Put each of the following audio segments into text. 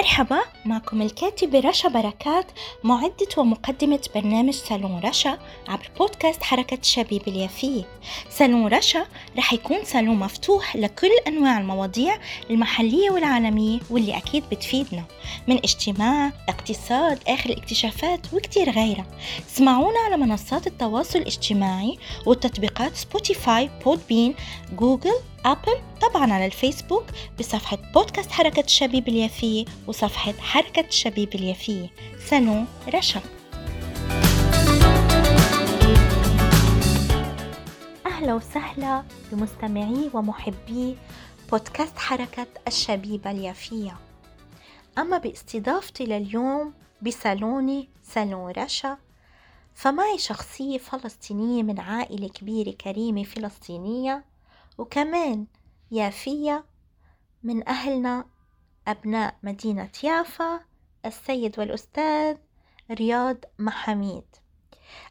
مرحبا معكم الكاتبة رشا بركات معدة ومقدمة برنامج صالون رشا عبر بودكاست حركة الشبيبة اليافية. صالون رشا رح يكون صالون مفتوح لكل أنواع المواضيع المحلية والعالمية واللي أكيد بتفيدنا من اجتماع اقتصاد آخر الاكتشافات وكتير غيرها. اسمعونا على منصات التواصل الاجتماعي والتطبيقات Spotify Podbean Google أبل طبعا على الفيسبوك بصفحة بودكاست حركة الشبيب اليافية وصفحة حركة الشبيب اليافية سنو رشا. أهلا وسهلا بمستمعي ومحبي بودكاست حركة الشبيب اليافية أما باستضافتي لليوم بصالوني صالون رشا. فمعي شخصية فلسطينية من عائلة كبيرة كريمة فلسطينية. وكمان يافية من أهلنا أبناء مدينة يافا السيد والأستاذ رياض محميد.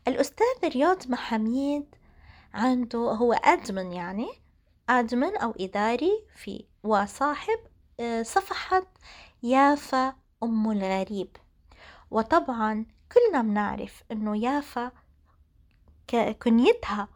الأستاذ رياض محميد عنده هو أدمن يعني أدمن أو إداري في وصاحب آه، صفحة يافا أم الغريب. وطبعا كلنا بنعرف أنه يافا كنيتها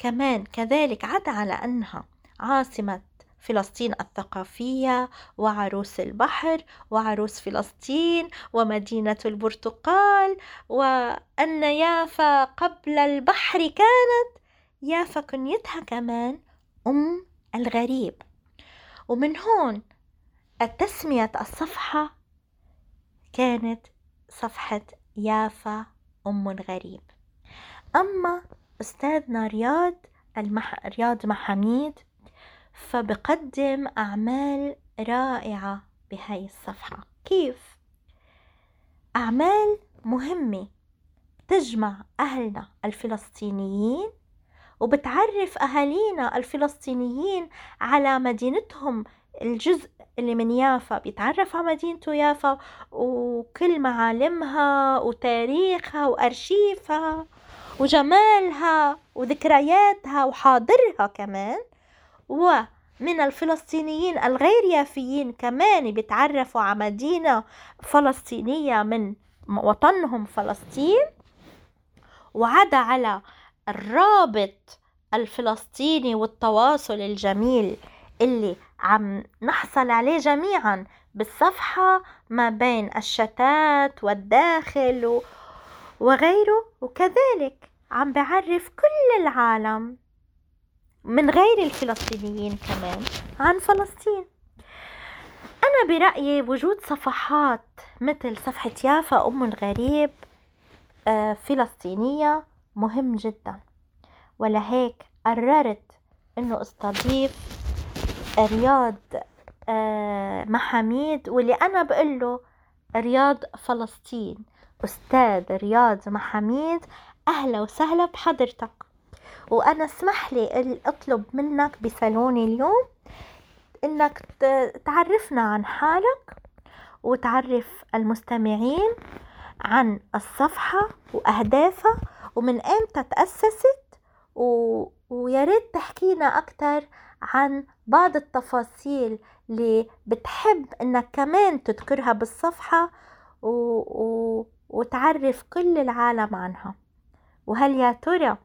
كمان كذلك عدا على أنها عاصمة فلسطين الثقافية وعروس البحر وعروس فلسطين ومدينة البرتقال وأن يافا قبل البحر كانت يافا كنيتها كمان أم الغريب. ومن هون التسمية الصفحة كانت صفحة يافا أم الغريب. أما أستاذنا رياض المح... رياض محاميد فبقدم أعمال رائعة بهاي الصفحة. كيف؟ أعمال مهمة تجمع أهلنا الفلسطينيين وبتعرف أهالينا الفلسطينيين على مدينتهم. الجزء اللي من يافا بيتعرف على مدينته يافا وكل معالمها وتاريخها وأرشيفها. وجمالها وذكرياتها وحاضرها كمان. ومن الفلسطينيين الغير يافيين كمان بيتعرفوا على مدينة فلسطينية من وطنهم فلسطين. وعدا على الرابط الفلسطيني والتواصل الجميل اللي عم نحصل عليه جميعا بالصفحة ما بين الشتات والداخل وغيره. وكذلك عم بعرف كل العالم. من غير الفلسطينيين كمان عن فلسطين. أنا برأيي وجود صفحات مثل صفحة يافا أم الغريب آه، فلسطينية مهم جدا. ولهيك قررت أنه أستضيف رياض آه، محاميد واللي أنا بقوله رياض فلسطين. أستاذ رياض محاميد أهلا وسهلا بحضرتك. وأنا اسمح لي أطلب منك بصالوني اليوم إنك تعرفنا عن حالك وتعرف المستمعين عن الصفحة وأهدافها ومن إمتى تأسست و... ويا ريت تحكينا أكتر عن بعض التفاصيل اللي بتحب إنك كمان تذكرها بالصفحة و... و... وتعرف كل العالم عنها. وهل يا ترى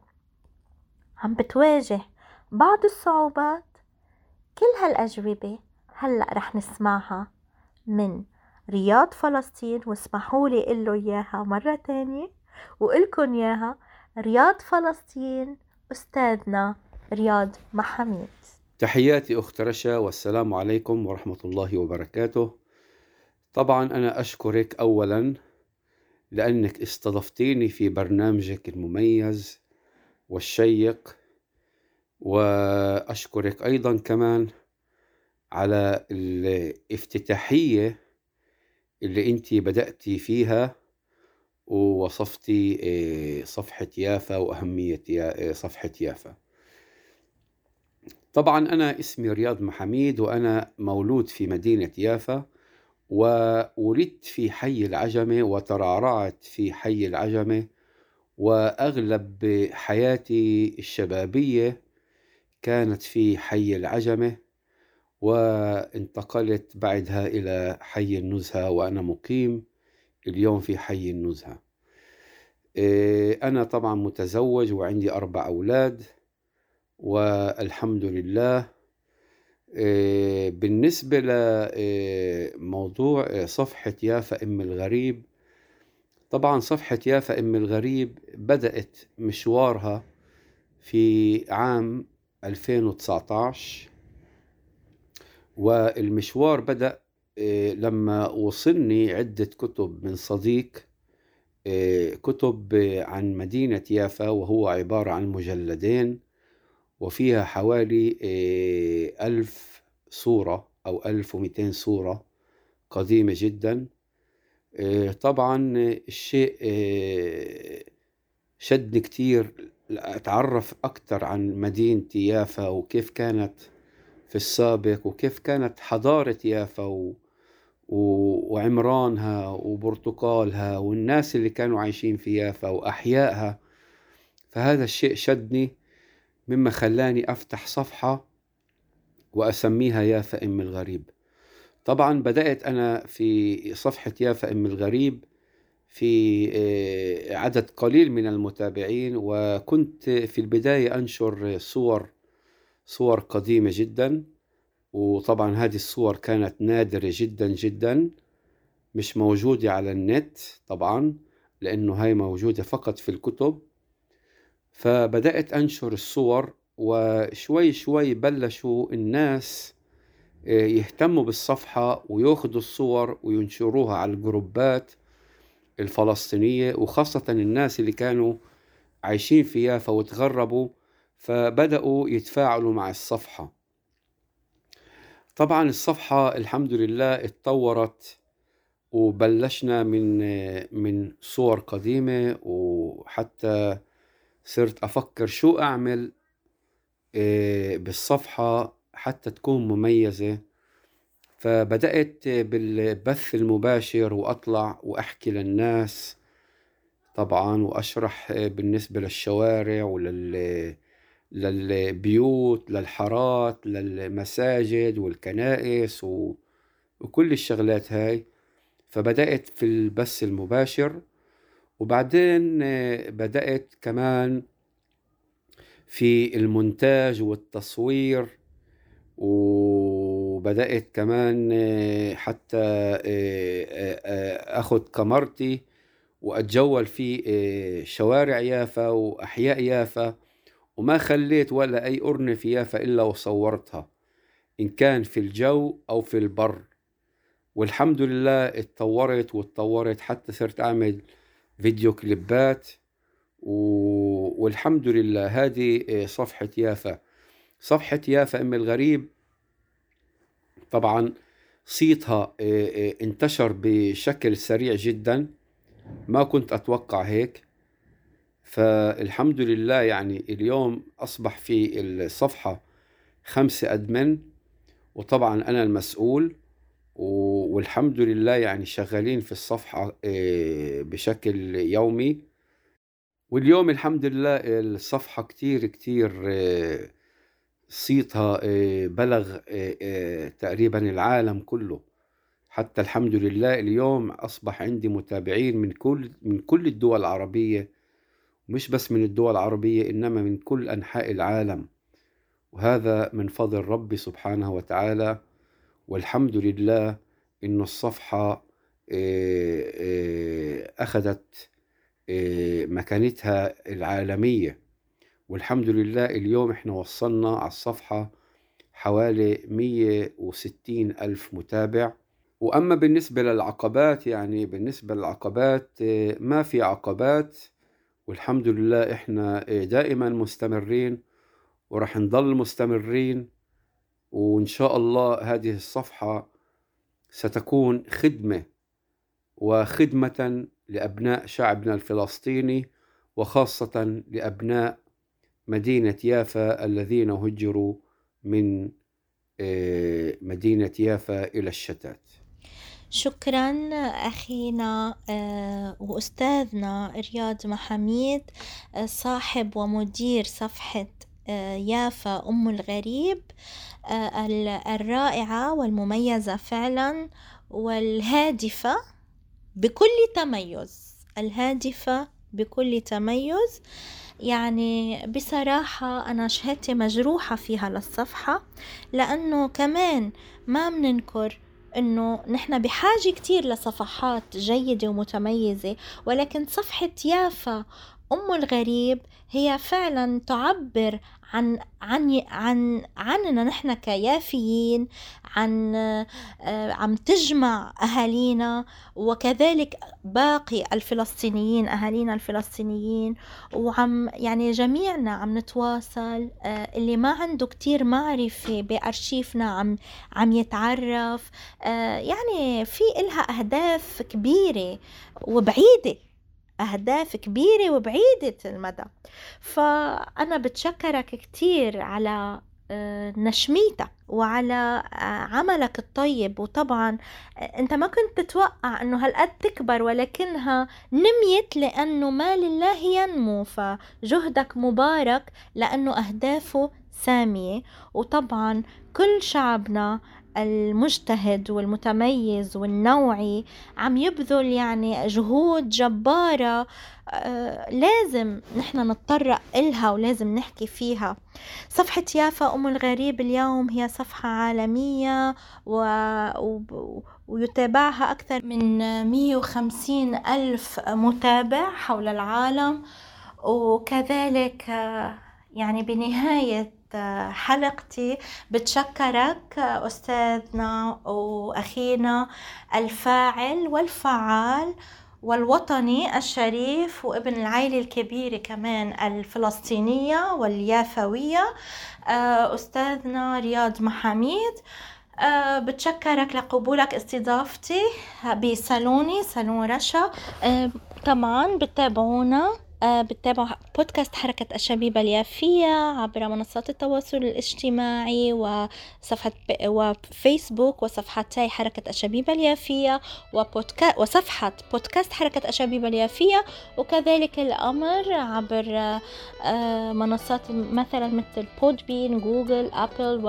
عم بتواجه بعض الصعوبات؟ كل هالأجوبة هلأ رح نسمعها من رياض فلسطين واسمحوا لي له إياها مرة تانية وإلكن إياها رياض فلسطين أستاذنا رياض محميد تحياتي أخت رشا والسلام عليكم ورحمة الله وبركاته. طبعا أنا أشكرك أولا لأنك استضفتيني في برنامجك المميز والشيق وأشكرك أيضا كمان على الافتتاحية اللي أنت بدأتي فيها ووصفتي آه، صفحة يافا وأهمية آه، صفحة يافا. طبعا أنا اسمي رياض محميد وأنا مولود في مدينة يافا. وولدت في حي العجمة وترعرعت في حي العجمة وأغلب حياتي الشبابية كانت في حي العجمة وانتقلت بعدها إلى حي النزهة وأنا مقيم اليوم في حي النزهة. إيه، أنا طبعا متزوج وعندي أربع أولاد والحمد لله بالنسبة لموضوع إيه، صفحة يافا أم الغريب. طبعا صفحة يافا أم الغريب بدأت مشوارها في عام 2019 والمشوار بدأ لما وصلني عدة كتب من صديق كتب عن مدينة يافا وهو عبارة عن مجلدين. وفيها حوالي ألف صورة أو ألف ومئتين صورة قديمة جدا. طبعا الشيء شدني كتير أتعرف أكثر عن مدينة يافا وكيف كانت في السابق وكيف كانت حضارة يافا و... و... وعمرانها وبرتقالها والناس اللي كانوا عايشين في يافا وأحيائها. فهذا الشيء شدني. مما خلاني أفتح صفحة وأسميها يافا أم الغريب. طبعا بدأت أنا في صفحة يافا أم الغريب في آه، عدد قليل من المتابعين وكنت في البداية أنشر صور صور قديمة جدا. وطبعا هذه الصور كانت نادرة جدا جدا. مش موجودة على النت طبعا لأنه هاي موجودة فقط في الكتب. فبدأت أنشر الصور وشوي شوي بلشوا الناس آه، يهتموا بالصفحة ويأخذوا الصور وينشروها على الجروبات الفلسطينية وخاصة الناس اللي كانوا عايشين في يافا وتغربوا فبدأوا يتفاعلوا مع الصفحة. طبعا الصفحة الحمد لله اتطورت وبلشنا من من صور قديمة وحتى صرت أفكر شو أعمل آه، بالصفحة حتى تكون مميزة. فبدأت بالبث المباشر وأطلع وأحكي للناس طبعا وأشرح بالنسبة للشوارع ولل للبيوت للحارات للمساجد والكنائس و... وكل الشغلات هاي. فبدأت في البث المباشر وبعدين بدأت كمان في المونتاج والتصوير وبدأت كمان حتى أخذ كاميرتي وأتجول في شوارع يافا وأحياء يافا وما خليت ولا أي أرنة في يافا إلا وصورتها إن كان في الجو أو في البر. والحمد لله اتطورت واتطورت حتى صرت أعمل فيديو كليبات و... والحمد لله. هذه صفحة يافا. صفحة يافا أم الغريب طبعا صيتها انتشر بشكل سريع جدا. ما كنت أتوقع هيك. فالحمد لله يعني اليوم أصبح في الصفحة خمسة أدمن. وطبعا أنا المسؤول. والحمد لله يعني شغالين في الصفحة آه، بشكل يومي. واليوم الحمد لله الصفحة كتير كتير آه، صيتها آه، بلغ تقريبا العالم كله. حتى الحمد لله اليوم أصبح عندي متابعين من كل من كل الدول العربية. مش بس من الدول العربية إنما من كل أنحاء العالم. وهذا من فضل ربي سبحانه وتعالى. والحمد لله إن الصفحة آه، آه، أخذت آه، مكانتها العالمية. والحمد لله اليوم إحنا وصلنا على الصفحة حوالي 160 ألف متابع. وأما بالنسبة للعقبات يعني بالنسبة للعقبات ما في عقبات. والحمد لله إحنا دائما مستمرين ورح نضل مستمرين. وإن شاء الله هذه الصفحة ستكون خدمة وخدمة لأبناء شعبنا الفلسطيني وخاصة لأبناء مدينة يافا الذين هجروا من آه، مدينة يافا إلى الشتات. شكرا أخينا آه، وأستاذنا رياض محميد آه، صاحب ومدير صفحة يافا أم الغريب. الرائعة والمميزة فعلا والهادفة بكل تميز. الهادفة بكل تميز. يعني بصراحة أنا شهادتي مجروحة فيها للصفحة لأنه كمان ما مننكر إنه نحن بحاجة كتير لصفحات جيدة ومتميزة ولكن صفحة يافا أم الغريب هي فعلا تعبر عن عن عن عننا نحن كيافيين عن آه، عم تجمع أهالينا وكذلك باقي الفلسطينيين أهالينا الفلسطينيين وعم يعني جميعنا عم نتواصل آه، اللي ما عنده كتير معرفة بأرشيفنا عم عم يتعرف آه، يعني في إلها أهداف كبيرة وبعيدة. أهداف كبيرة وبعيدة المدى. فأنا بتشكرك كتير على آه، نشميتك وعلى آه، عملك الطيب. وطبعا آه، أنت ما كنت تتوقع إنه هالقد تكبر ولكنها نميت لأنه ما لله ينمو. فجهدك مبارك لأنه أهدافه سامية. وطبعا كل شعبنا المجتهد والمتميز والنوعي عم يبذل يعني جهود جبارة آه لازم نحن نتطرق إلها ولازم نحكي فيها. صفحة يافا أم الغريب اليوم هي صفحة عالمية و... و... ويتابعها أكثر من 150 ألف متابع حول العالم وكذلك آه، يعني بنهاية حلقتي بتشكرك أستاذنا وأخينا الفاعل والفعال والوطني الشريف وابن العائلة الكبيرة كمان الفلسطينية واليافوية أستاذنا رياض محاميد بتشكرك لقبولك استضافتي بصالوني صالون رشا. طبعا بتابعونا آه، بتتابعوا بودكاست حركة الشبيبة اليافية عبر منصات التواصل الاجتماعي وصفحة وفيسبوك وصفحتي حركة الشبيبة اليافية وبودكا وصفحة بودكاست حركة الشبيبة اليافية. وكذلك الأمر عبر آه، منصات مثلا مثل Podbean Google Apple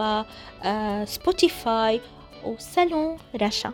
و Spotify وصالون رشا.